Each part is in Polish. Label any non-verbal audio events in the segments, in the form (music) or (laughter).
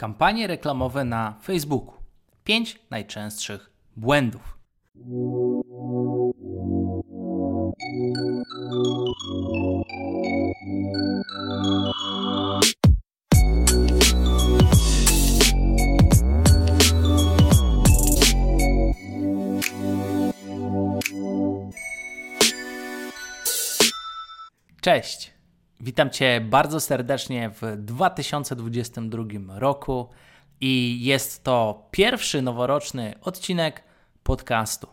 Kampanie reklamowe na Facebooku. 5 najczęstszych błędów. Cześć. Witam Cię bardzo serdecznie w 2022 roku i jest to pierwszy noworoczny odcinek podcastu.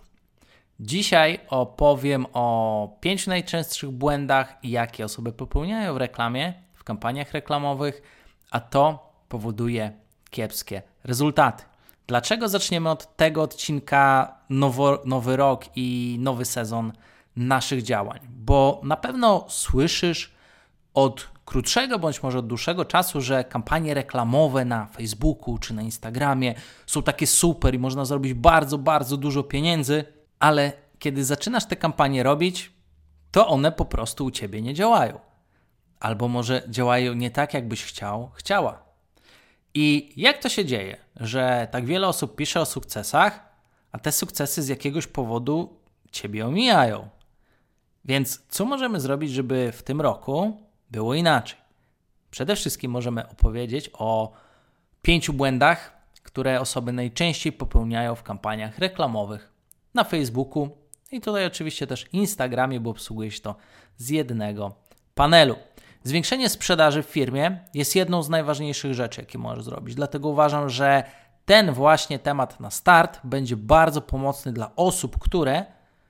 Dzisiaj opowiem o pięciu najczęstszych błędach, jakie osoby popełniają w reklamie, w kampaniach reklamowych, a to powoduje kiepskie rezultaty. Dlaczego zaczniemy od tego odcinka nowo, nowy rok i nowy sezon naszych działań? Bo na pewno słyszysz od krótszego bądź może od dłuższego czasu, że kampanie reklamowe na Facebooku czy na Instagramie są takie super i można zrobić bardzo, bardzo dużo pieniędzy, ale kiedy zaczynasz te kampanie robić, to one po prostu u ciebie nie działają. Albo może działają nie tak, jakbyś chciał, chciała. I jak to się dzieje, że tak wiele osób pisze o sukcesach, a te sukcesy z jakiegoś powodu ciebie omijają? Więc co możemy zrobić, żeby w tym roku było inaczej. Przede wszystkim możemy opowiedzieć o pięciu błędach, które osoby najczęściej popełniają w kampaniach reklamowych na Facebooku i tutaj oczywiście też Instagramie, bo obsługuje się to z jednego panelu. Zwiększenie sprzedaży w firmie jest jedną z najważniejszych rzeczy, jakie możesz zrobić. Dlatego uważam, że ten właśnie temat na start będzie bardzo pomocny dla osób, które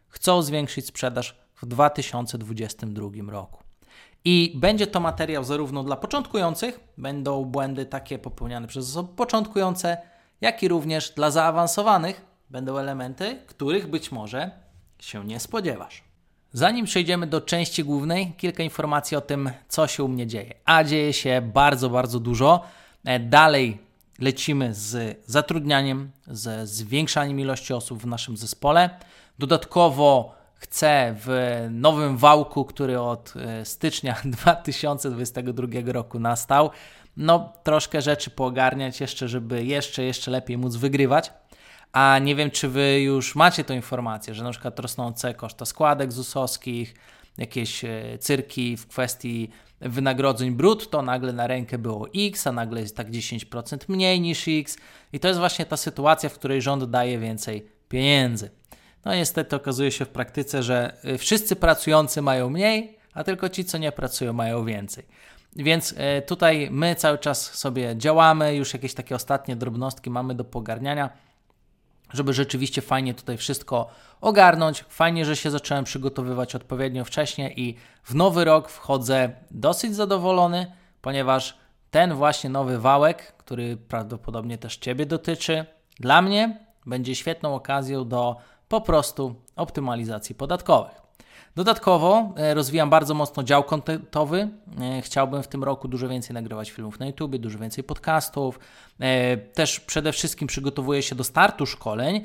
chcą zwiększyć sprzedaż w 2022 roku. I będzie to materiał zarówno dla początkujących, będą błędy takie popełniane przez osoby początkujące, jak i również dla zaawansowanych będą elementy, których być może się nie spodziewasz. Zanim przejdziemy do części głównej, kilka informacji o tym, co się u mnie dzieje. A dzieje się bardzo, bardzo dużo. E, dalej lecimy z zatrudnianiem, ze zwiększaniem ilości osób w naszym zespole. Dodatkowo chcę w nowym wałku, który od e, stycznia (laughs) 2022 roku nastał, no troszkę rzeczy poogarniać jeszcze, żeby jeszcze, jeszcze lepiej móc wygrywać. A nie wiem, czy wy już macie tą informację, że na przykład rosnące koszta składek ZUS-owskich, jakieś e, cyrki w kwestii wynagrodzeń brutto, nagle na rękę było X, a nagle jest tak 10% mniej niż X. I to jest właśnie ta sytuacja, w której rząd daje więcej pieniędzy. No niestety okazuje się w praktyce, że y, wszyscy pracujący mają mniej, a tylko ci, co nie pracują, mają więcej. Więc y, tutaj my cały czas sobie działamy, już jakieś takie ostatnie drobnostki mamy do pogarniania, żeby rzeczywiście fajnie tutaj wszystko ogarnąć. Fajnie, że się zacząłem przygotowywać odpowiednio wcześnie i w nowy rok wchodzę dosyć zadowolony, ponieważ ten właśnie nowy wałek, który prawdopodobnie też Ciebie dotyczy, dla mnie będzie świetną okazją do po prostu optymalizacji podatkowych. Dodatkowo e, rozwijam bardzo mocno dział kontentowy. E, chciałbym w tym roku dużo więcej nagrywać filmów na YouTube, dużo więcej podcastów. E, też przede wszystkim przygotowuję się do startu szkoleń.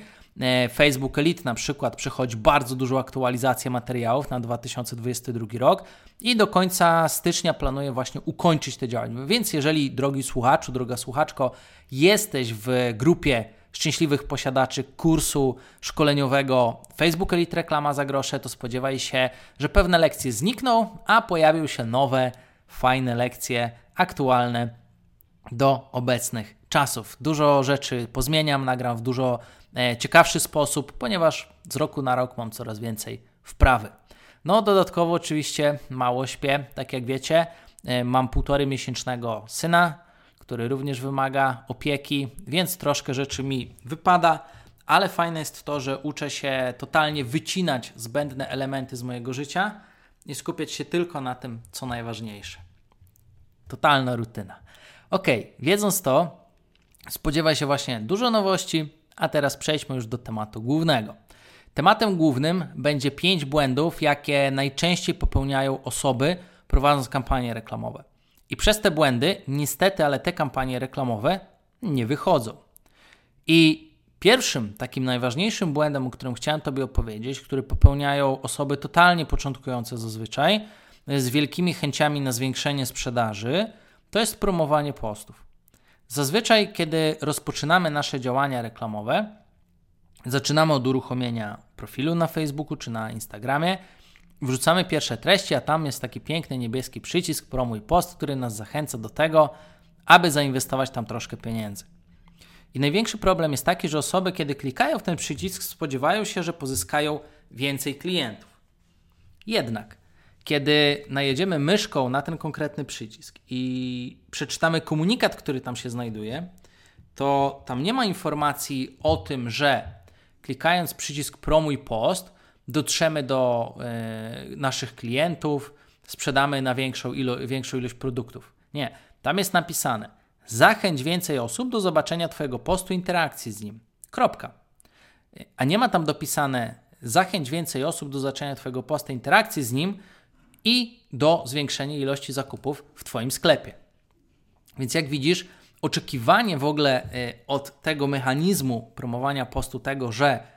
Facebook Elite na przykład przychodzi bardzo dużo aktualizacji materiałów na 2022 rok i do końca stycznia planuję właśnie ukończyć te działania. Więc jeżeli drogi słuchaczu, droga słuchaczko, jesteś w grupie szczęśliwych posiadaczy kursu szkoleniowego Facebook Elite Reklama za grosze, to spodziewaj się, że pewne lekcje znikną, a pojawią się nowe, fajne lekcje aktualne do obecnych czasów. Dużo rzeczy pozmieniam, nagram w dużo e, ciekawszy sposób, ponieważ z roku na rok mam coraz więcej wprawy. No, dodatkowo oczywiście mało śpię, tak jak wiecie. E, mam półtory miesięcznego syna, który również wymaga opieki, więc troszkę rzeczy mi wypada, ale fajne jest to, że uczę się totalnie wycinać zbędne elementy z mojego życia i skupiać się tylko na tym, co najważniejsze. Totalna rutyna. Ok, wiedząc to, spodziewaj się właśnie dużo nowości, a teraz przejdźmy już do tematu głównego. Tematem głównym będzie pięć błędów, jakie najczęściej popełniają osoby prowadząc kampanie reklamowe. I przez te błędy, niestety, ale te kampanie reklamowe nie wychodzą. I pierwszym, takim najważniejszym błędem, o którym chciałem Tobie opowiedzieć, który popełniają osoby totalnie początkujące zazwyczaj, z wielkimi chęciami na zwiększenie sprzedaży, to jest promowanie postów. Zazwyczaj, kiedy rozpoczynamy nasze działania reklamowe, zaczynamy od uruchomienia profilu na Facebooku czy na Instagramie, wrzucamy pierwsze treści, a tam jest taki piękny niebieski przycisk promuj post, który nas zachęca do tego, aby zainwestować tam troszkę pieniędzy. I największy problem jest taki, że osoby, kiedy klikają w ten przycisk, spodziewają się, że pozyskają więcej klientów. Jednak, kiedy najedziemy myszką na ten konkretny przycisk i przeczytamy komunikat, który tam się znajduje, to tam nie ma informacji o tym, że klikając przycisk promuj post, dotrzemy do y, naszych klientów, sprzedamy na większą, ilo większą ilość produktów. Nie, tam jest napisane: zachęć więcej osób do zobaczenia Twojego postu, interakcji z nim. Kropka. A nie ma tam dopisane: zachęć więcej osób do zobaczenia Twojego postu, interakcji z nim i do zwiększenia ilości zakupów w Twoim sklepie. Więc jak widzisz, oczekiwanie w ogóle y, od tego mechanizmu promowania postu tego, że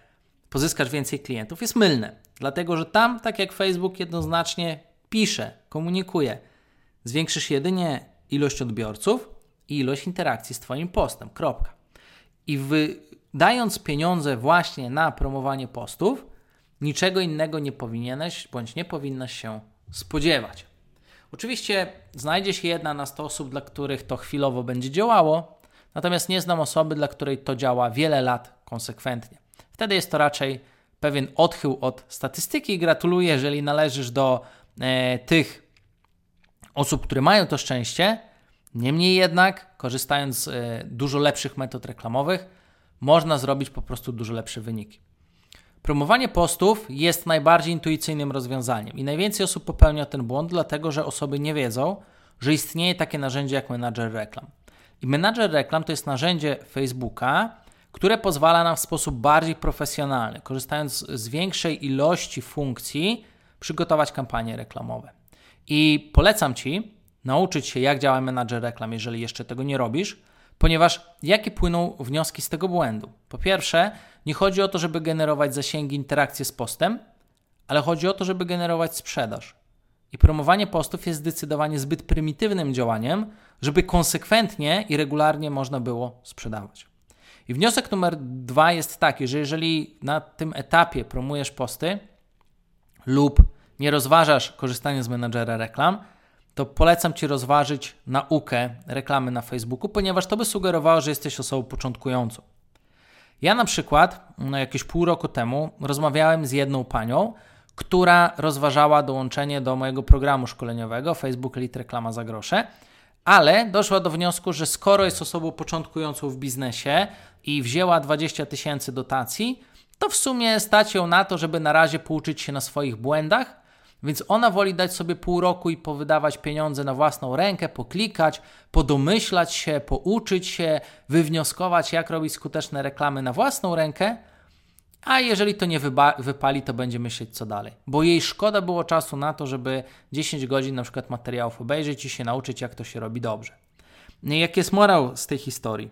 pozyskasz więcej klientów, jest mylne. Dlatego, że tam, tak jak Facebook jednoznacznie pisze, komunikuje, zwiększysz jedynie ilość odbiorców i ilość interakcji z Twoim postem. Kropka. I wydając pieniądze właśnie na promowanie postów, niczego innego nie powinieneś bądź nie powinnaś się spodziewać. Oczywiście znajdzie się jedna na 100 osób, dla których to chwilowo będzie działało, natomiast nie znam osoby, dla której to działa wiele lat konsekwentnie. Wtedy jest to raczej pewien odchył od statystyki gratuluję, jeżeli należysz do e, tych osób, które mają to szczęście. Niemniej jednak, korzystając z e, dużo lepszych metod reklamowych, można zrobić po prostu dużo lepsze wyniki. Promowanie postów jest najbardziej intuicyjnym rozwiązaniem i najwięcej osób popełnia ten błąd, dlatego że osoby nie wiedzą, że istnieje takie narzędzie jak menadżer reklam. I menadżer reklam to jest narzędzie Facebooka, które pozwala nam w sposób bardziej profesjonalny, korzystając z większej ilości funkcji, przygotować kampanie reklamowe. I polecam Ci nauczyć się, jak działa menadżer reklam, jeżeli jeszcze tego nie robisz, ponieważ jakie płyną wnioski z tego błędu? Po pierwsze, nie chodzi o to, żeby generować zasięgi, interakcje z postem, ale chodzi o to, żeby generować sprzedaż. I promowanie postów jest zdecydowanie zbyt prymitywnym działaniem, żeby konsekwentnie i regularnie można było sprzedawać. I wniosek numer dwa jest taki, że jeżeli na tym etapie promujesz posty lub nie rozważasz korzystania z menadżera reklam, to polecam Ci rozważyć naukę reklamy na Facebooku, ponieważ to by sugerowało, że jesteś osobą początkującą. Ja na przykład no jakieś pół roku temu rozmawiałem z jedną panią, która rozważała dołączenie do mojego programu szkoleniowego Facebook Elite Reklama za grosze, ale doszła do wniosku, że skoro jest osobą początkującą w biznesie i wzięła 20 tysięcy dotacji, to w sumie stać ją na to, żeby na razie pouczyć się na swoich błędach, więc ona woli dać sobie pół roku i powydawać pieniądze na własną rękę, poklikać, podomyślać się, pouczyć się, wywnioskować, jak robić skuteczne reklamy na własną rękę, a jeżeli to nie wypali, to będzie myśleć co dalej. Bo jej szkoda było czasu na to, żeby 10 godzin na przykład materiałów obejrzeć i się nauczyć, jak to się robi dobrze. No jak jest morał z tej historii?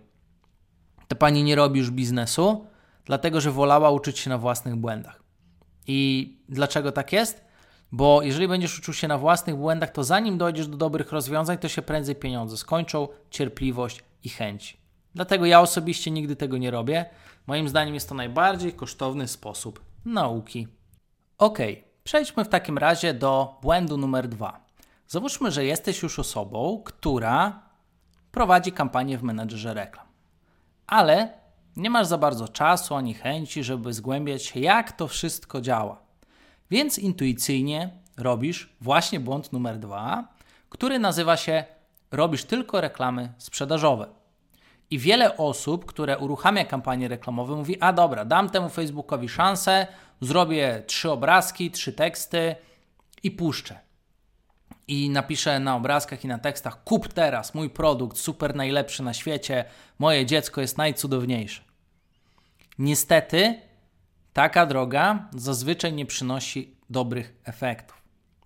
Ta pani nie robi już biznesu, dlatego że wolała uczyć się na własnych błędach. I dlaczego tak jest? Bo jeżeli będziesz uczył się na własnych błędach, to zanim dojdziesz do dobrych rozwiązań, to się prędzej pieniądze skończą, cierpliwość i chęć. Dlatego ja osobiście nigdy tego nie robię. Moim zdaniem jest to najbardziej kosztowny sposób nauki. Ok, przejdźmy w takim razie do błędu numer dwa. Załóżmy, że jesteś już osobą, która prowadzi kampanię w menedżerze reklam, ale nie masz za bardzo czasu ani chęci, żeby zgłębiać się, jak to wszystko działa. Więc intuicyjnie robisz właśnie błąd numer dwa, który nazywa się robisz tylko reklamy sprzedażowe. I wiele osób, które uruchamia kampanie reklamowe, mówi: A dobra, dam temu Facebookowi szansę, zrobię trzy obrazki, trzy teksty i puszczę. I napiszę na obrazkach i na tekstach: Kup teraz mój produkt, super najlepszy na świecie, moje dziecko jest najcudowniejsze. Niestety, taka droga zazwyczaj nie przynosi dobrych efektów.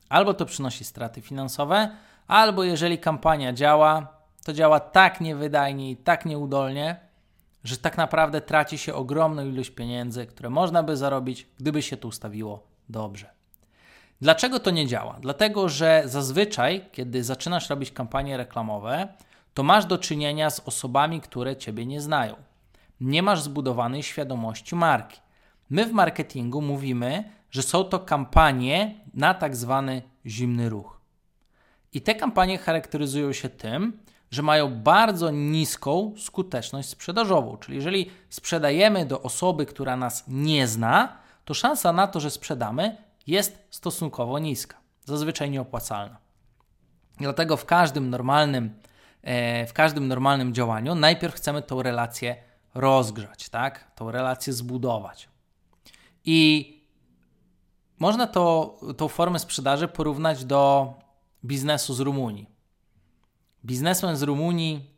Albo to przynosi straty finansowe, albo jeżeli kampania działa, to działa tak niewydajnie i tak nieudolnie, że tak naprawdę traci się ogromną ilość pieniędzy, które można by zarobić, gdyby się to ustawiło dobrze. Dlaczego to nie działa? Dlatego, że zazwyczaj, kiedy zaczynasz robić kampanie reklamowe, to masz do czynienia z osobami, które Ciebie nie znają. Nie masz zbudowanej świadomości marki. My w marketingu mówimy, że są to kampanie na tak zwany zimny ruch. I te kampanie charakteryzują się tym, że mają bardzo niską skuteczność sprzedażową. Czyli jeżeli sprzedajemy do osoby, która nas nie zna, to szansa na to, że sprzedamy, jest stosunkowo niska, zazwyczaj nieopłacalna. Dlatego w każdym normalnym, e, w każdym normalnym działaniu najpierw chcemy tą relację rozgrzać, tak? Tą relację zbudować. I można to, tą formę sprzedaży porównać do biznesu z Rumunii. Biznesmen z Rumunii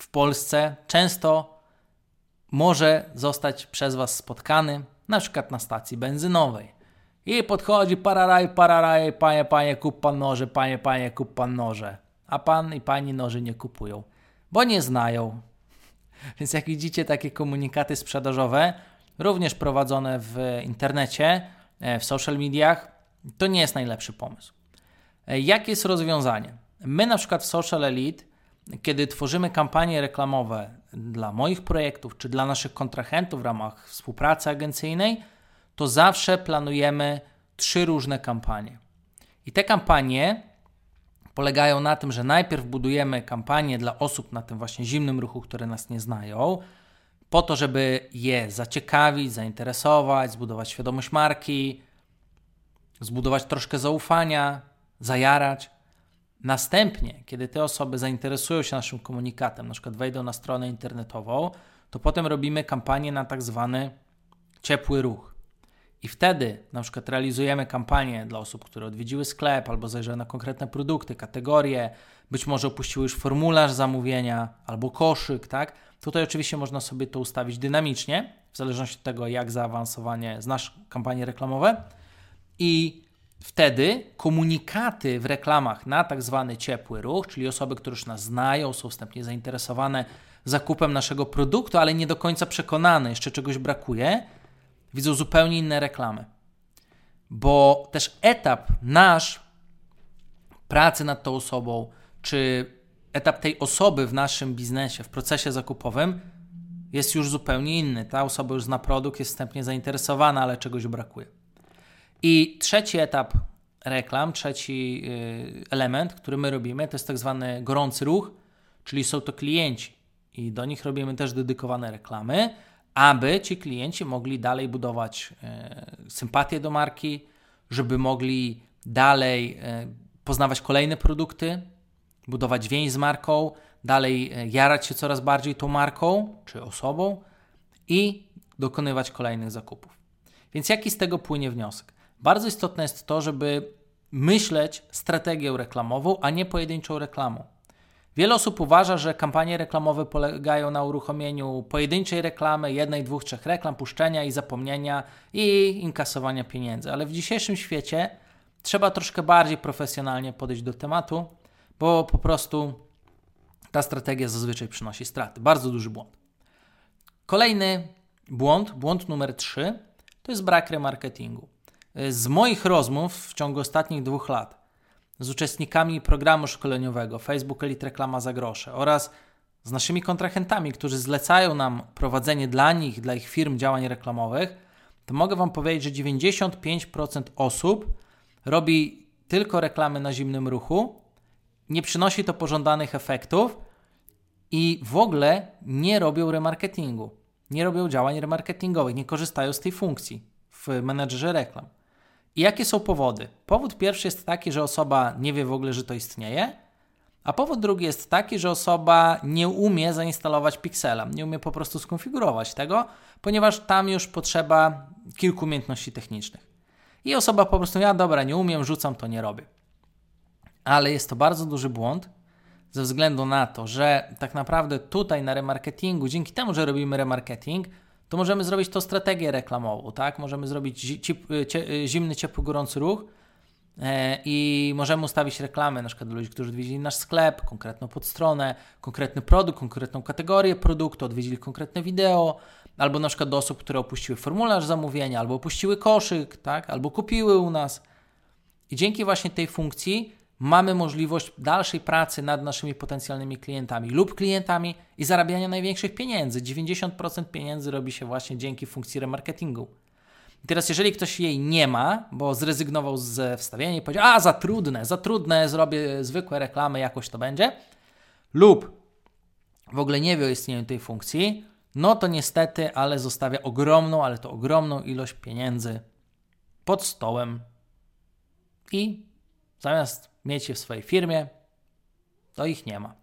w Polsce często może zostać przez Was spotkany, na przykład na stacji benzynowej. I podchodzi pararaj, pararaj, panie, panie, kup pan noże, panie, panie, kup pan noże. A pan i pani noży nie kupują, bo nie znają. (laughs) Więc jak widzicie takie komunikaty sprzedażowe, również prowadzone w internecie, e, w social mediach, to nie jest najlepszy pomysł. E, jakie jest rozwiązanie? My na przykład w Social Elite, kiedy tworzymy kampanie reklamowe dla moich projektów czy dla naszych kontrahentów w ramach współpracy agencyjnej, to zawsze planujemy trzy różne kampanie. I te kampanie polegają na tym, że najpierw budujemy kampanię dla osób na tym właśnie zimnym ruchu, które nas nie znają, po to, żeby je zaciekawić, zainteresować, zbudować świadomość marki, zbudować troszkę zaufania, zajarać. Następnie, kiedy te osoby zainteresują się naszym komunikatem, na przykład wejdą na stronę internetową, to potem robimy kampanię na tak zwany ciepły ruch. I wtedy na przykład realizujemy kampanię dla osób, które odwiedziły sklep albo zajrzały na konkretne produkty, kategorie, być może opuściły już formularz zamówienia albo koszyk, tak? Tutaj oczywiście można sobie to ustawić dynamicznie, w zależności od tego, jak zaawansowanie znasz kampanie reklamowe. I wtedy komunikaty w reklamach na tak zwany ciepły ruch, czyli osoby, które już nas znają, są wstępnie zainteresowane zakupem naszego produktu, ale nie do końca przekonane, jeszcze czegoś brakuje, widzą zupełnie inne reklamy. Bo też etap nasz pracy nad tą osobą, czy etap tej osoby w naszym biznesie, w procesie zakupowym jest już zupełnie inny. Ta osoba już zna produkt, jest wstępnie zainteresowana, ale czegoś brakuje. I trzeci etap reklam, trzeci y, element, który my robimy, to jest tak zwany gorący ruch, czyli są to klienci i do nich robimy też dedykowane reklamy, aby ci klienci mogli dalej budować y, sympatię do marki, żeby mogli dalej y, poznawać kolejne produkty, budować więź z marką, dalej jarać się coraz bardziej tą marką czy osobą i dokonywać kolejnych zakupów. Więc jaki z tego płynie wniosek? Bardzo istotne jest to, żeby myśleć strategię reklamową, a nie pojedynczą reklamą. Wiele osób uważa, że kampanie reklamowe polegają na uruchomieniu pojedynczej reklamy, jednej, dwóch, trzech reklam, puszczenia i zapomnienia i inkasowania pieniędzy. Ale w dzisiejszym świecie trzeba troszkę bardziej profesjonalnie podejść do tematu, bo po prostu ta strategia zazwyczaj przynosi straty. Bardzo duży błąd. Kolejny błąd, błąd numer trzy, to jest brak remarketingu. Z moich rozmów w ciągu ostatnich dwóch lat z uczestnikami programu szkoleniowego Facebook Elite Reklama za grosze oraz z naszymi kontrahentami, którzy zlecają nam prowadzenie dla nich, dla ich firm działań reklamowych, to mogę Wam powiedzieć, że 95% osób robi tylko reklamy na zimnym ruchu, nie przynosi to pożądanych efektów i w ogóle nie robią remarketingu, nie robią działań remarketingowych, nie korzystają z tej funkcji w menedżerze reklam. I jakie są powody? Powód pierwszy jest taki, że osoba nie wie w ogóle, że to istnieje, a powód drugi jest taki, że osoba nie umie zainstalować Pixela, nie umie po prostu skonfigurować tego, ponieważ tam już potrzeba kilku umiejętności technicznych. I osoba po prostu, ja dobra, nie umiem, rzucam, to nie robię. Ale jest to bardzo duży błąd, ze względu na to, że tak naprawdę tutaj na remarketingu, dzięki temu, że robimy remarketing, to możemy zrobić to strategię reklamową, tak? Możemy zrobić zimny, ciepły, gorący ruch e, i możemy ustawić reklamy na przykład dla ludzi, którzy odwiedzili nasz sklep, konkretną podstronę, konkretny produkt, konkretną kategorię produktu, odwiedzili konkretne wideo, albo na przykład do osób, które opuściły formularz zamówienia, albo opuściły koszyk, tak? Albo kupiły u nas. I dzięki właśnie tej funkcji mamy możliwość dalszej pracy nad naszymi potencjalnymi klientami lub klientami i zarabiania największych pieniędzy. 90% pieniędzy robi się właśnie dzięki funkcji remarketingu. teraz, jeżeli ktoś jej nie ma, bo zrezygnował ze wstawienia i powiedział, a za trudne, za trudne, zrobię zwykłe reklamy, jakoś to będzie, lub w ogóle nie wie o istnieniu tej funkcji, no to niestety, ale zostawia ogromną, ale to ogromną ilość pieniędzy pod stołem i zamiast mieć je w swojej firmie, to ich nie ma.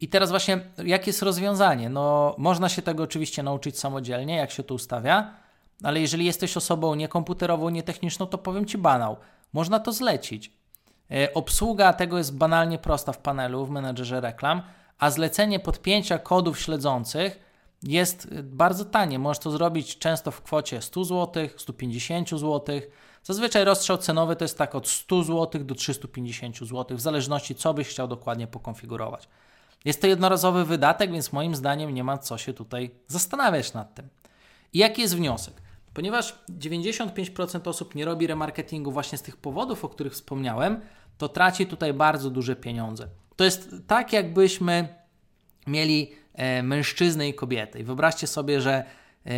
I teraz właśnie, jakie jest rozwiązanie? No, można się tego oczywiście nauczyć samodzielnie, jak się to ustawia, ale jeżeli jesteś osobą niekomputerową, nietechniczną, to powiem Ci banał. Można to zlecić. E, obsługa tego jest banalnie prosta w panelu, w menedżerze reklam, a zlecenie podpięcia kodów śledzących jest bardzo tanie. Możesz to zrobić często w kwocie 100 zł, 150 zł. Zazwyczaj rozstrzał cenowy to jest tak od 100 zł do 350 zł, w zależności co byś chciał dokładnie pokonfigurować. Jest to jednorazowy wydatek, więc moim zdaniem nie ma co się tutaj zastanawiać nad tym. I jaki jest wniosek? Ponieważ 95% osób nie robi remarketingu właśnie z tych powodów, o których wspomniałem, to traci tutaj bardzo duże pieniądze. To jest tak, jakbyśmy mieli e, mężczyznę i kobietę. I wyobraźcie sobie, że e,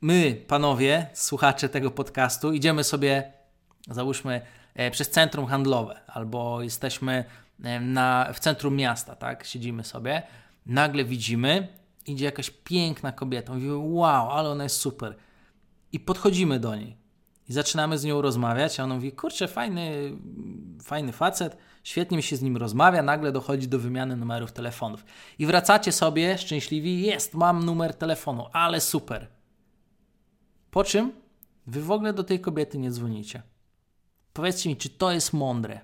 my, panowie, słuchacze tego podcastu, idziemy sobie, załóżmy, e, przez centrum handlowe, albo jesteśmy e, na, w centrum miasta, tak? Siedzimy sobie, nagle widzimy, idzie jakaś piękna kobieta. Mówimy, wow, ale ona jest super. I podchodzimy do niej. I zaczynamy z nią rozmawiać, a ona mówi, kurczę, fajny, fajny facet, świetnie mi się z nim rozmawia, nagle dochodzi do wymiany numerów telefonów. I wracacie sobie szczęśliwi, jest, mam numer telefonu, ale super. Po czym wy w ogóle do tej kobiety nie dzwonicie. Powiedzcie mi, czy to jest mądre?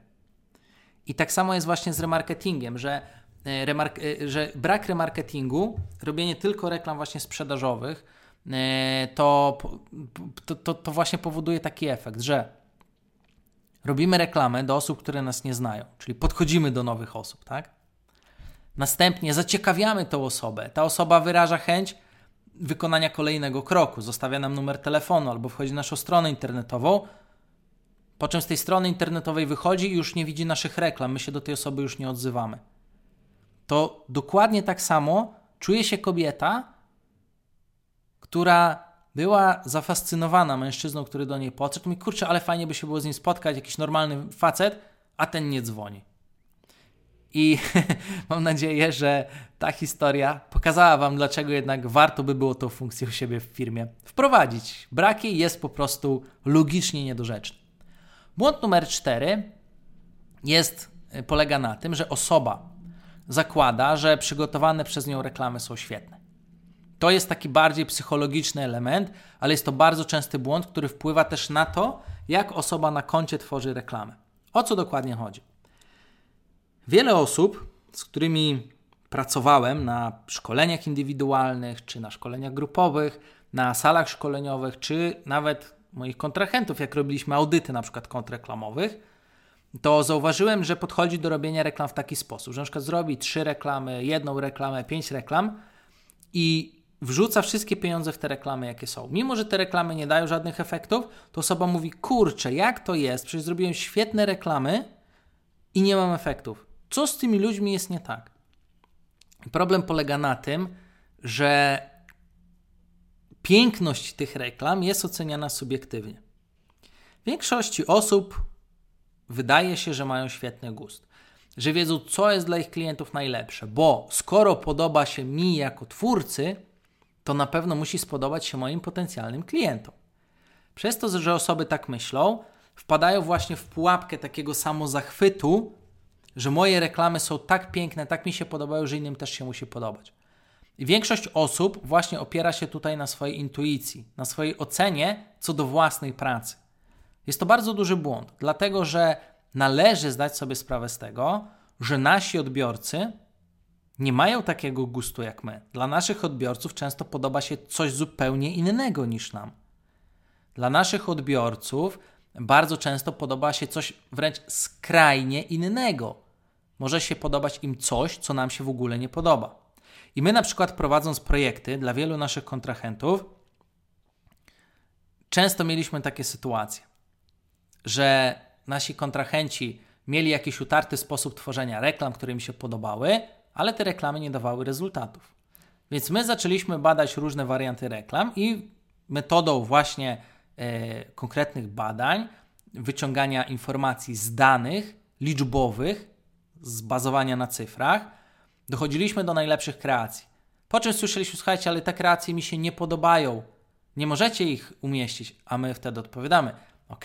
I tak samo jest właśnie z remarketingiem, że, e, remark e, że brak remarketingu, robienie tylko reklam właśnie sprzedażowych, e, to, to, to, to właśnie powoduje taki efekt, że robimy reklamę do osób, które nas nie znają, czyli podchodzimy do nowych osób, tak? Następnie zaciekawiamy tą osobę. Ta osoba wyraża chęć wykonania kolejnego kroku, zostawia nam numer telefonu albo wchodzi na naszą stronę internetową, po czym z tej strony internetowej wychodzi i już nie widzi naszych reklam, my się do tej osoby już nie odzywamy. To dokładnie tak samo czuje się kobieta, która była zafascynowana mężczyzną, który do niej podszedł. Mówi, kurczę, ale fajnie by się było z nim spotkać, jakiś normalny facet, a ten nie dzwoni. I (laughs) mam nadzieję, że ta historia pokazała Wam, dlaczego jednak warto by było tą funkcję u siebie w firmie wprowadzić. Brak jej jest po prostu logicznie niedorzeczny. Błąd numer cztery jest, polega na tym, że osoba zakłada, że przygotowane przez nią reklamy są świetne. To jest taki bardziej psychologiczny element, ale jest to bardzo częsty błąd, który wpływa też na to, jak osoba na koncie tworzy reklamę. O co dokładnie chodzi? Wiele osób, z którymi pracowałem na szkoleniach indywidualnych, czy na szkoleniach grupowych, na salach szkoleniowych, czy nawet moich kontrahentów, jak robiliśmy audyty na przykład kontreklamowych, to zauważyłem, że podchodzi do robienia reklam w taki sposób, że na przykład zrobi trzy reklamy, jedną reklamę, pięć reklam i wrzuca wszystkie pieniądze w te reklamy, jakie są. Mimo, że te reklamy nie dają żadnych efektów, to osoba mówi: Kurczę, jak to jest? Przecież zrobiłem świetne reklamy i nie mam efektów. Co z tymi ludźmi jest nie tak? Problem polega na tym, że piękność tych reklam jest oceniana subiektywnie. Większości osób wydaje się, że mają świetny gust, że wiedzą, co jest dla ich klientów najlepsze, bo skoro podoba się mi jako twórcy, to na pewno musi spodobać się moim potencjalnym klientom. Przez to, że osoby tak myślą, wpadają właśnie w pułapkę takiego samozachwytu, że moje reklamy są tak piękne, tak mi się podobają, że innym też się musi podobać. I większość osób właśnie opiera się tutaj na swojej intuicji, na swojej ocenie co do własnej pracy. Jest to bardzo duży błąd, dlatego że należy zdać sobie sprawę z tego, że nasi odbiorcy nie mają takiego gustu jak my. Dla naszych odbiorców często podoba się coś zupełnie innego niż nam. Dla naszych odbiorców bardzo często podoba się coś wręcz skrajnie innego. Może się podobać im coś, co nam się w ogóle nie podoba. I my, na przykład, prowadząc projekty dla wielu naszych kontrahentów, często mieliśmy takie sytuacje, że nasi kontrahenci mieli jakiś utarty sposób tworzenia reklam, które mi się podobały, ale te reklamy nie dawały rezultatów. Więc my zaczęliśmy badać różne warianty reklam i metodą właśnie e, konkretnych badań, wyciągania informacji z danych liczbowych, z bazowania na cyfrach, dochodziliśmy do najlepszych kreacji. Po czym słyszeliśmy, słuchajcie, ale te kreacje mi się nie podobają, nie możecie ich umieścić, a my wtedy odpowiadamy, ok,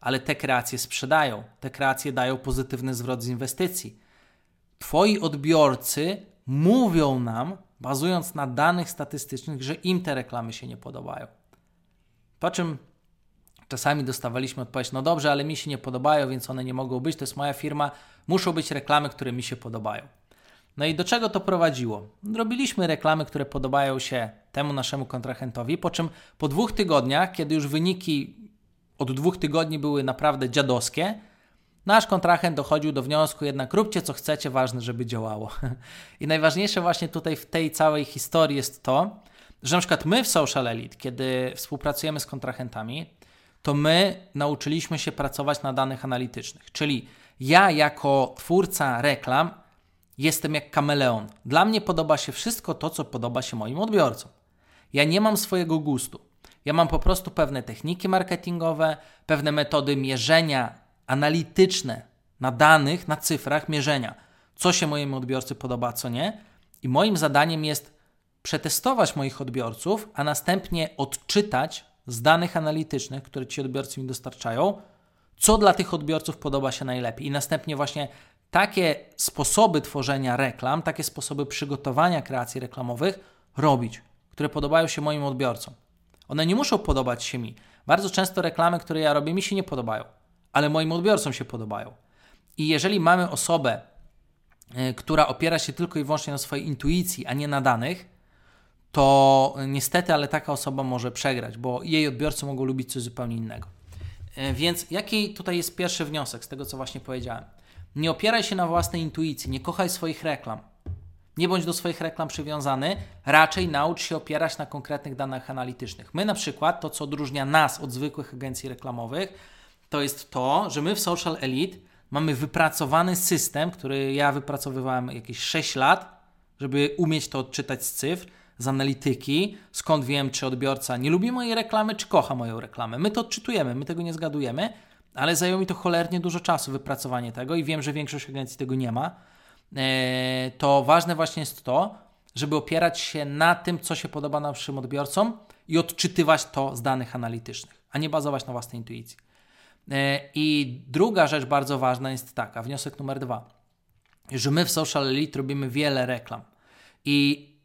ale te kreacje sprzedają, te kreacje dają pozytywny zwrot z inwestycji. Twoi odbiorcy mówią nam, bazując na danych statystycznych, że im te reklamy się nie podobają. Po czym czasami dostawaliśmy odpowiedź: No dobrze, ale mi się nie podobają, więc one nie mogą być, to jest moja firma, muszą być reklamy, które mi się podobają. No i do czego to prowadziło? Robiliśmy reklamy, które podobają się temu naszemu kontrahentowi, po czym po dwóch tygodniach, kiedy już wyniki od dwóch tygodni były naprawdę dziadowskie, nasz kontrahent dochodził do wniosku, jednak róbcie co chcecie, ważne, żeby działało. (laughs) I najważniejsze właśnie tutaj w tej całej historii jest to, że na przykład my w Social Elite, kiedy współpracujemy z kontrahentami, to my nauczyliśmy się pracować na danych analitycznych. Czyli ja jako twórca reklam jestem jak kameleon. Dla mnie podoba się wszystko to, co podoba się moim odbiorcom. Ja nie mam swojego gustu. Ja mam po prostu pewne techniki marketingowe, pewne metody mierzenia analityczne na danych, na cyfrach mierzenia, co się mojemu odbiorcy podoba, co nie. I moim zadaniem jest przetestować moich odbiorców, a następnie odczytać z danych analitycznych, które ci odbiorcy mi dostarczają, co dla tych odbiorców podoba się najlepiej. I następnie właśnie takie sposoby tworzenia reklam, takie sposoby przygotowania kreacji reklamowych robić, które podobają się moim odbiorcom. One nie muszą podobać się mi. Bardzo często reklamy, które ja robię, mi się nie podobają, ale moim odbiorcom się podobają. I jeżeli mamy osobę, y, która opiera się tylko i wyłącznie na swojej intuicji, a nie na danych, to niestety, ale taka osoba może przegrać, bo jej odbiorcy mogą lubić coś zupełnie innego. Y, więc jaki tutaj jest pierwszy wniosek z tego, co właśnie powiedziałem? Nie opieraj się na własnej intuicji, nie kochaj swoich reklam. Nie bądź do swoich reklam przywiązany, raczej naucz się opierać na konkretnych danych analitycznych. My na przykład, to co odróżnia nas od zwykłych agencji reklamowych, to jest to, że my w Social Elite mamy wypracowany system, który ja wypracowywałem jakieś 6 lat, żeby umieć to odczytać z cyfr, z analityki, skąd wiem, czy odbiorca nie lubi mojej reklamy, czy kocha moją reklamę. My to odczytujemy, my tego nie zgadujemy, ale zajęło mi to cholernie dużo czasu wypracowanie tego i wiem, że większość agencji tego nie ma. E, to ważne właśnie jest to, żeby opierać się na tym, co się podoba naszym odbiorcom i odczytywać to z danych analitycznych, a nie bazować na własnej intuicji. E, I druga rzecz bardzo ważna jest taka, wniosek numer dwa, że my w Social Elite robimy wiele reklam i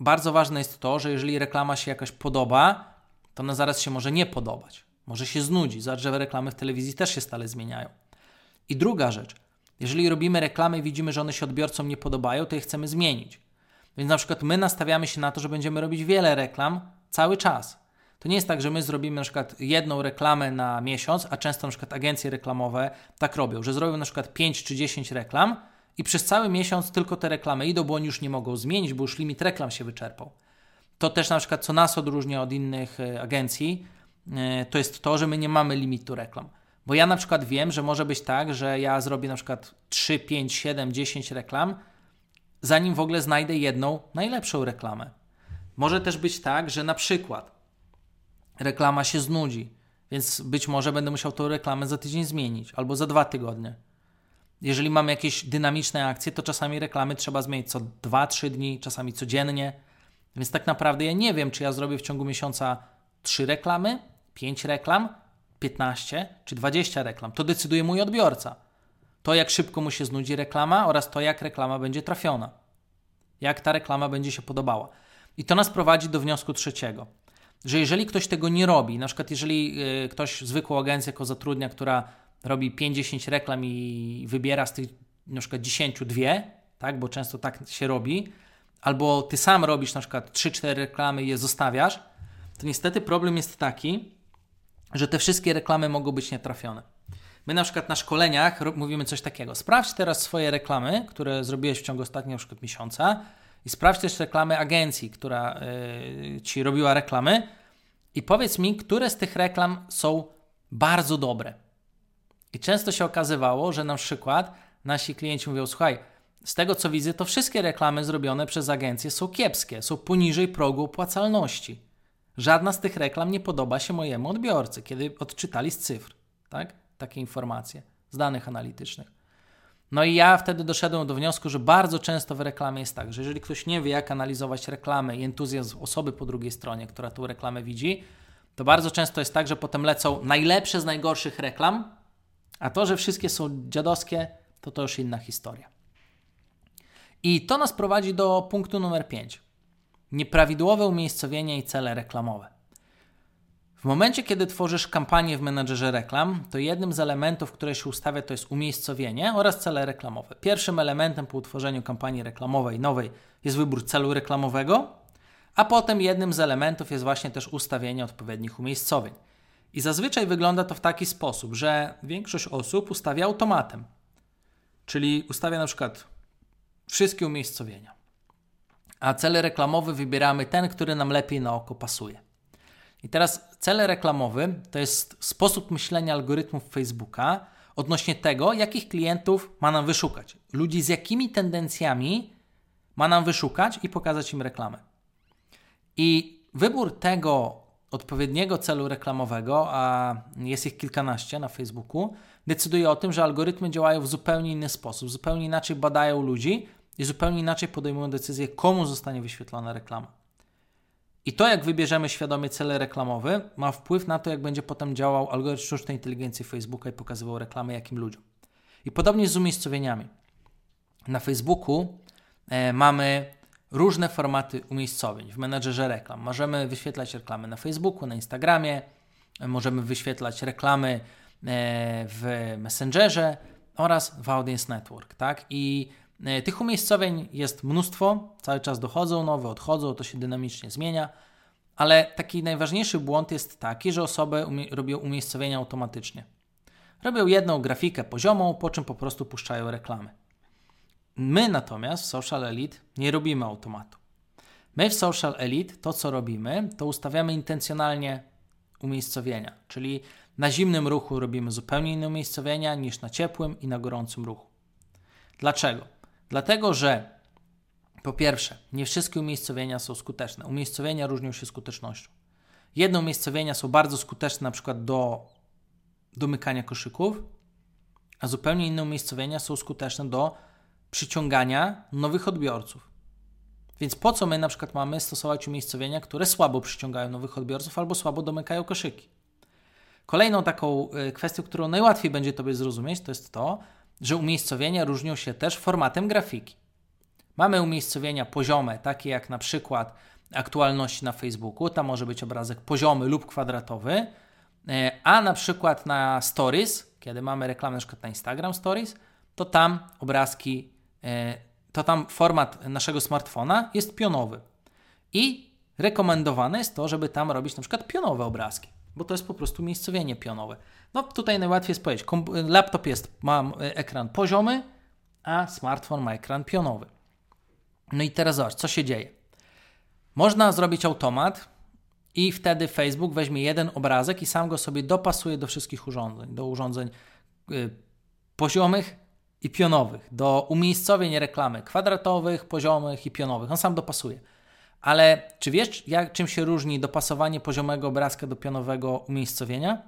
bardzo ważne jest to, że jeżeli reklama się jakaś podoba, to ona zaraz się może nie podobać, może się znudzi, zobacz, że reklamy w telewizji też się stale zmieniają. I druga rzecz, jeżeli robimy reklamy i widzimy, że one się odbiorcom nie podobają, to je chcemy zmienić. Więc na przykład my nastawiamy się na to, że będziemy robić wiele reklam cały czas. To nie jest tak, że my zrobimy na przykład jedną reklamę na miesiąc, a często na przykład agencje reklamowe tak robią, że zrobią na przykład 5 czy 10 reklam i przez cały miesiąc tylko te reklamy idą, bo oni już nie mogą zmienić, bo już limit reklam się wyczerpał. To też na przykład, co nas odróżnia od innych e, agencji, e, to jest to, że my nie mamy limitu reklam. Bo ja na przykład wiem, że może być tak, że ja zrobię na przykład 3, 5, 7, 10 reklam, zanim w ogóle znajdę jedną najlepszą reklamę. Może też być tak, że na przykład reklama się znudzi, więc być może będę musiał tą reklamę za tydzień zmienić albo za dwa tygodnie. Jeżeli mamy jakieś dynamiczne akcje, to czasami reklamy trzeba zmienić co 2-3 dni, czasami codziennie. Więc tak naprawdę ja nie wiem, czy ja zrobię w ciągu miesiąca 3 reklamy, 5 reklam, 15 czy 20 reklam. To decyduje mój odbiorca. To, jak szybko mu się znudzi reklama oraz to, jak reklama będzie trafiona. Jak ta reklama będzie się podobała. I to nas prowadzi do wniosku trzeciego, że jeżeli ktoś tego nie robi, na przykład jeżeli y, ktoś zwykłą agencję jako zatrudnia, która robi 50 reklam i wybiera z tych na przykład 10 dwie, tak, bo często tak się robi, albo ty sam robisz na przykład 3-4 reklamy i je zostawiasz, to niestety problem jest taki, że te wszystkie reklamy mogą być nietrafione. My na przykład na szkoleniach mówimy coś takiego. Sprawdź teraz swoje reklamy, które zrobiłeś w ciągu ostatniego przykład miesiąca i sprawdź też reklamy agencji, która yy, ci robiła reklamy i powiedz mi, które z tych reklam są bardzo dobre. I często się okazywało, że na przykład nasi klienci mówią: Słuchaj, z tego co widzę, to wszystkie reklamy zrobione przez agencje są kiepskie, są poniżej progu opłacalności. Żadna z tych reklam nie podoba się mojemu odbiorcy, kiedy odczytali z cyfr, tak? Takie informacje, z danych analitycznych. No i ja wtedy doszedłem do wniosku, że bardzo często w reklamie jest tak, że jeżeli ktoś nie wie, jak analizować reklamę i entuzjazm osoby po drugiej stronie, która tą reklamę widzi, to bardzo często jest tak, że potem lecą najlepsze z najgorszych reklam, a to, że wszystkie są dziadowskie, to to już inna historia. I to nas prowadzi do punktu numer 5. Nieprawidłowe umiejscowienie i cele reklamowe. W momencie, kiedy tworzysz kampanię w menedżerze reklam, to jednym z elementów, które się ustawia, to jest umiejscowienie oraz cele reklamowe. Pierwszym elementem po utworzeniu kampanii reklamowej nowej jest wybór celu reklamowego, a potem jednym z elementów jest właśnie też ustawienie odpowiednich umiejscowień. I zazwyczaj wygląda to w taki sposób, że większość osób ustawia automatem, czyli ustawia na przykład wszystkie umiejscowienia. A cel reklamowy wybieramy ten, który nam lepiej na oko pasuje. I teraz cel reklamowy to jest sposób myślenia algorytmów Facebooka odnośnie tego, jakich klientów ma nam wyszukać. Ludzi z jakimi tendencjami ma nam wyszukać i pokazać im reklamę. I wybór tego odpowiedniego celu reklamowego, a jest ich kilkanaście na Facebooku, decyduje o tym, że algorytmy działają w zupełnie inny sposób, zupełnie inaczej badają ludzi i zupełnie inaczej podejmują decyzję, komu zostanie wyświetlona reklama. I to, jak wybierzemy świadomie cele reklamowe, ma wpływ na to, jak będzie potem działał algorytm sztucznej inteligencji Facebooka i pokazywał reklamy jakim ludziom. I podobnie z umiejscowieniami. Na Facebooku e, mamy różne formaty umiejscowień w menedżerze reklam. Możemy wyświetlać reklamy na Facebooku, na Instagramie, możemy wyświetlać reklamy e, w Messengerze oraz w Audience Network. Tak? I E, tych umiejscowień jest mnóstwo, cały czas dochodzą nowe, odchodzą, to się dynamicznie zmienia, ale taki najważniejszy błąd jest taki, że osoby umie robią umiejscowienia automatycznie. Robią jedną grafikę poziomą, po czym po prostu puszczają reklamy. My natomiast w Social Elite nie robimy automatu. My w Social Elite to, co robimy, to ustawiamy intencjonalnie umiejscowienia, czyli na zimnym ruchu robimy zupełnie inne umiejscowienia niż na ciepłym i na gorącym ruchu. Dlaczego? Dlatego, że po pierwsze, nie wszystkie umiejscowienia są skuteczne. Umiejscowienia różnią się skutecznością. Jedne umiejscowienia są bardzo skuteczne na przykład do domykania koszyków, a zupełnie inne umiejscowienia są skuteczne do przyciągania nowych odbiorców. Więc po co my na przykład mamy stosować umiejscowienia, które słabo przyciągają nowych odbiorców albo słabo domykają koszyki? Kolejną taką y, kwestią, którą najłatwiej będzie Tobie zrozumieć, to jest to, że umiejscowienia różnią się też formatem grafiki. Mamy umiejscowienia poziome, takie jak na przykład aktualności na Facebooku, tam może być obrazek poziomy lub kwadratowy, e, a na przykład na Stories, kiedy mamy reklamę na przykład na Instagram Stories, to tam obrazki, e, to tam format naszego smartfona jest pionowy. I rekomendowane jest to, żeby tam robić na przykład pionowe obrazki, bo to jest po prostu umiejscowienie pionowe. No tutaj najłatwiej jest powiedzieć, laptop jest, ma e, ekran poziomy, a smartfon ma ekran pionowy. No i teraz zobacz, co się dzieje. Można zrobić automat i wtedy Facebook weźmie jeden obrazek i sam go sobie dopasuje do wszystkich urządzeń, do urządzeń y, poziomych i pionowych, do umiejscowień reklamy kwadratowych, poziomych i pionowych. On sam dopasuje. Ale czy wiesz, jak, czym się różni dopasowanie poziomego obrazka do pionowego umiejscowienia?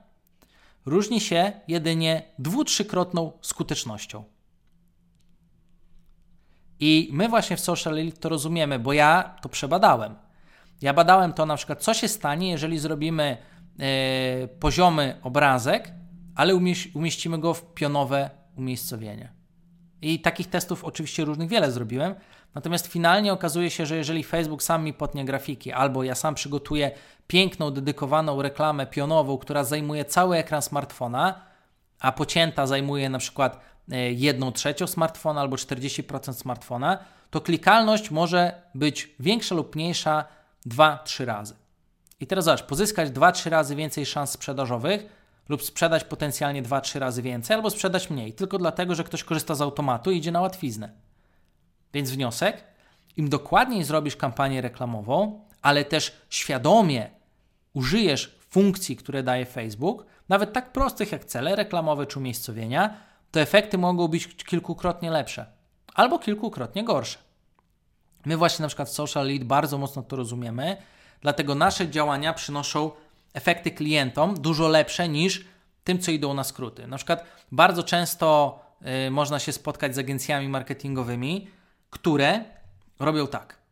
różni się jedynie dwu-trzykrotną skutecznością. I my właśnie w Social Elite to rozumiemy, bo ja to przebadałem. Ja badałem to na przykład, co się stanie, jeżeli zrobimy yy, poziomy obrazek, ale umieś umieścimy go w pionowe umiejscowienie. I takich testów oczywiście różnych wiele zrobiłem. Natomiast finalnie okazuje się, że jeżeli Facebook sam mi potnie grafiki, albo ja sam przygotuję piękną, dedykowaną reklamę pionową, która zajmuje cały ekran smartfona, a pocięta zajmuje na przykład 1 e, trzecią smartfona albo 40% smartfona, to klikalność może być większa lub mniejsza 2-3 razy. I teraz zobacz, pozyskać 2-3 razy więcej szans sprzedażowych lub sprzedać potencjalnie 2-3 razy więcej, albo sprzedać mniej, tylko dlatego, że ktoś korzysta z automatu i idzie na łatwiznę. Więc wniosek, im dokładniej zrobisz kampanię reklamową, ale też świadomie użyjesz funkcji, które daje Facebook, nawet tak prostych jak cele reklamowe czy umiejscowienia, to efekty mogą być kilkukrotnie lepsze albo kilkukrotnie gorsze. My właśnie na przykład w Social Lead bardzo mocno to rozumiemy, dlatego nasze działania przynoszą efekty klientom dużo lepsze niż tym, co idą na skróty. Na przykład bardzo często y, można się spotkać z agencjami marketingowymi, które robią tak.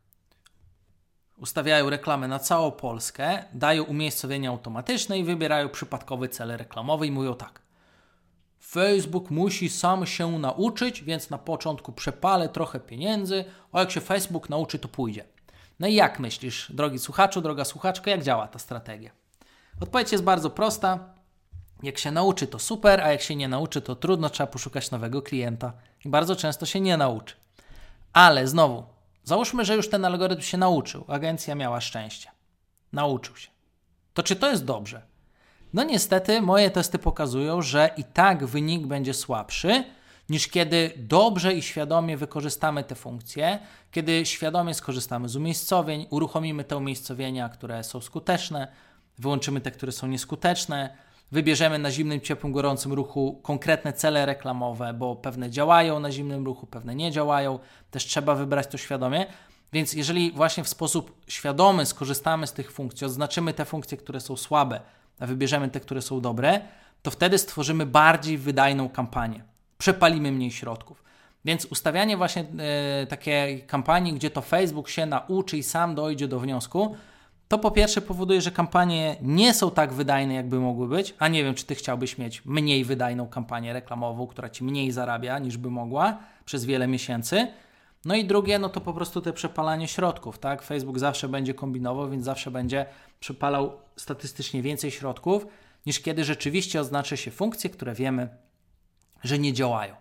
Ustawiają reklamę na całą Polskę, dają umiejscowienie automatyczne i wybierają przypadkowy cel reklamowy i mówią tak. Facebook musi sam się nauczyć, więc na początku przepalę trochę pieniędzy, a jak się Facebook nauczy, to pójdzie. No i jak myślisz, drogi słuchaczu, droga słuchaczka, jak działa ta strategia? Odpowiedź jest bardzo prosta. Jak się nauczy, to super, a jak się nie nauczy, to trudno, trzeba poszukać nowego klienta. I bardzo często się nie nauczy. Ale znowu, załóżmy, że już ten algorytm się nauczył, agencja miała szczęście. Nauczył się. To czy to jest dobrze? No niestety, moje testy pokazują, że i tak wynik będzie słabszy niż kiedy dobrze i świadomie wykorzystamy te funkcje, kiedy świadomie skorzystamy z umiejscowień, uruchomimy te umiejscowienia, które są skuteczne, wyłączymy te, które są nieskuteczne, wybierzemy na zimnym, ciepłym, gorącym ruchu konkretne cele reklamowe, bo pewne działają na zimnym ruchu, pewne nie działają, też trzeba wybrać to świadomie. Więc jeżeli właśnie w sposób świadomy skorzystamy z tych funkcji, odznaczymy te funkcje, które są słabe, a wybierzemy te, które są dobre, to wtedy stworzymy bardziej wydajną kampanię. Przepalimy mniej środków. Więc ustawianie właśnie e, takiej kampanii, gdzie to Facebook się nauczy i sam dojdzie do wniosku, to po pierwsze powoduje, że kampanie nie są tak wydajne, jakby mogły być, a nie wiem, czy ty chciałbyś mieć mniej wydajną kampanię reklamową, która ci mniej zarabia niż by mogła przez wiele miesięcy. No i drugie, no to po prostu te przepalanie środków, tak? Facebook zawsze będzie kombinował, więc zawsze będzie przepalał statystycznie więcej środków, niż kiedy rzeczywiście oznaczy się funkcje, które wiemy, że nie działają.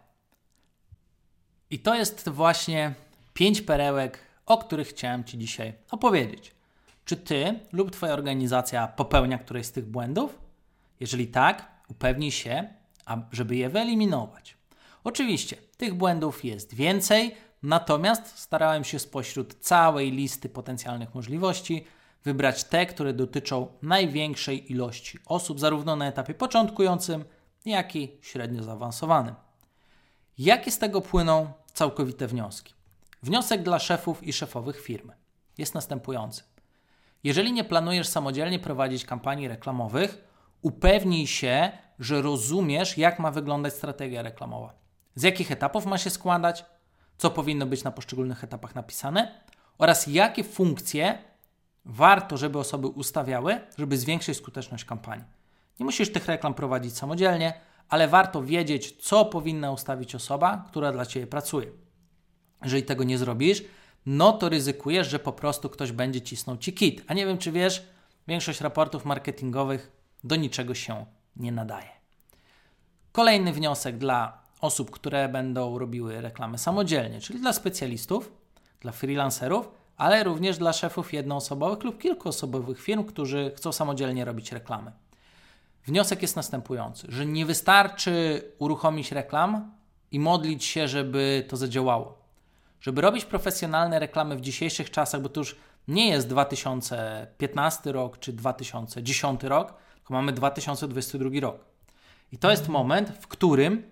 I to jest właśnie pięć perełek, o których chciałem Ci dzisiaj opowiedzieć. Czy Ty lub Twoja organizacja popełnia któreś z tych błędów? Jeżeli tak, upewnij się, żeby je wyeliminować. Oczywiście, tych błędów jest więcej, natomiast starałem się spośród całej listy potencjalnych możliwości wybrać te, które dotyczą największej ilości osób, zarówno na etapie początkującym, jak i średnio zaawansowanym. Jakie z tego płyną całkowite wnioski? Wniosek dla szefów i szefowych firmy jest następujący. Jeżeli nie planujesz samodzielnie prowadzić kampanii reklamowych, upewnij się, że rozumiesz, jak ma wyglądać strategia reklamowa. Z jakich etapów ma się składać, co powinno być na poszczególnych etapach napisane oraz jakie funkcje warto, żeby osoby ustawiały, żeby zwiększyć skuteczność kampanii. Nie musisz tych reklam prowadzić samodzielnie, ale warto wiedzieć, co powinna ustawić osoba, która dla Ciebie pracuje. Jeżeli tego nie zrobisz, no to ryzykujesz, że po prostu ktoś będzie cisnął Ci kit. A nie wiem, czy wiesz, większość raportów marketingowych do niczego się nie nadaje. Kolejny wniosek dla osób, które będą robiły reklamy samodzielnie, czyli dla specjalistów, dla freelancerów, ale również dla szefów jednoosobowych lub kilkuosobowych firm, którzy chcą samodzielnie robić reklamy. Wniosek jest następujący, że nie wystarczy uruchomić reklam i modlić się, żeby to zadziałało. Żeby robić profesjonalne reklamy w dzisiejszych czasach, bo to już nie jest 2015 rok czy 2010 rok, tylko mamy 2022 rok. I to jest moment, w którym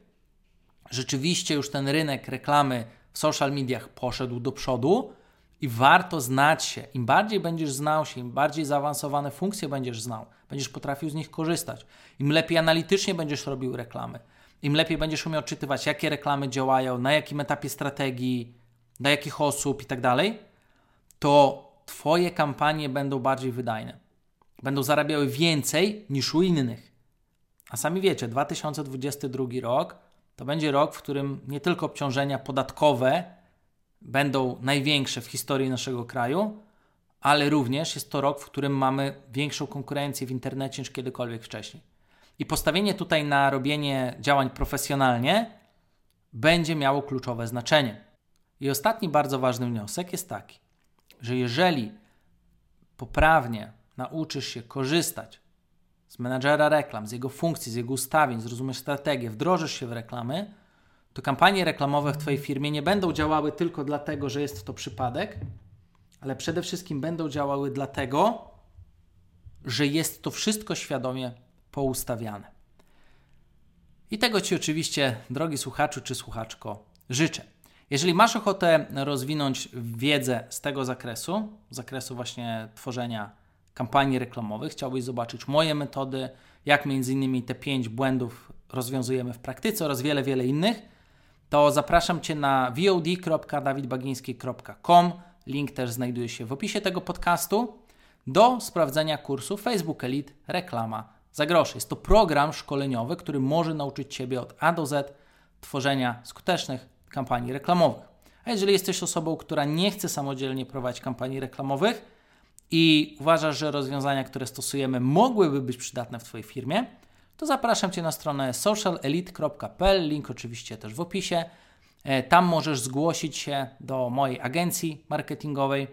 rzeczywiście już ten rynek reklamy w social mediach poszedł do przodu i warto znać się. Im bardziej będziesz znał się, im bardziej zaawansowane funkcje będziesz znał, będziesz potrafił z nich korzystać, im lepiej analitycznie będziesz robił reklamy, im lepiej będziesz umiał odczytywać, jakie reklamy działają, na jakim etapie strategii, dla jakich osób i tak dalej, to Twoje kampanie będą bardziej wydajne. Będą zarabiały więcej niż u innych. A sami wiecie, 2022 rok to będzie rok, w którym nie tylko obciążenia podatkowe będą największe w historii naszego kraju, ale również jest to rok, w którym mamy większą konkurencję w internecie niż kiedykolwiek wcześniej. I postawienie tutaj na robienie działań profesjonalnie będzie miało kluczowe znaczenie. I ostatni bardzo ważny wniosek jest taki, że jeżeli poprawnie nauczysz się korzystać z menadżera reklam, z jego funkcji, z jego ustawień, zrozumiesz strategię, wdrożysz się w reklamy, to kampanie reklamowe w Twojej firmie nie będą działały tylko dlatego, że jest to przypadek, ale przede wszystkim będą działały dlatego, że jest to wszystko świadomie poustawiane. I tego Ci oczywiście, drogi słuchaczu czy słuchaczko, życzę. Jeżeli masz ochotę rozwinąć wiedzę z tego zakresu, zakresu właśnie tworzenia kampanii reklamowych, chciałbyś zobaczyć moje metody, jak między innymi te pięć błędów rozwiązujemy w praktyce oraz wiele, wiele innych, to zapraszam Cię na vod.dawidbagiński.com. Link też znajduje się w opisie tego podcastu do sprawdzenia kursu Facebook Elite Reklama za. Jest to program szkoleniowy, który może nauczyć Ciebie od A do Z tworzenia skutecznych kampanii reklamowych. A jeżeli jesteś osobą, która nie chce samodzielnie prowadzić kampanii reklamowych i uważasz, że rozwiązania, które stosujemy, mogłyby być przydatne w Twojej firmie, to zapraszam Cię na stronę socialelite.pl, link oczywiście też w opisie. E, tam możesz zgłosić się do mojej agencji marketingowej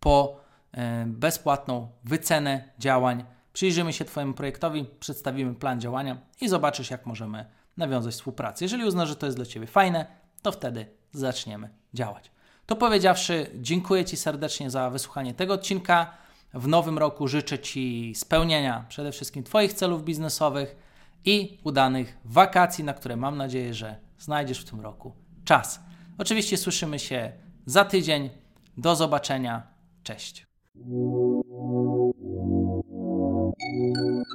po e, bezpłatną wycenę działań. Przyjrzymy się Twojemu projektowi, przedstawimy plan działania i zobaczysz, jak możemy nawiązać współpracę. Jeżeli uznasz, że to jest dla Ciebie fajne, to wtedy zaczniemy działać. To powiedziawszy, dziękuję Ci serdecznie za wysłuchanie tego odcinka. W nowym roku życzę Ci spełnienia przede wszystkim Twoich celów biznesowych i udanych wakacji, na które mam nadzieję, że znajdziesz w tym roku czas. Oczywiście słyszymy się za tydzień. Do zobaczenia. Cześć. Thank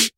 you.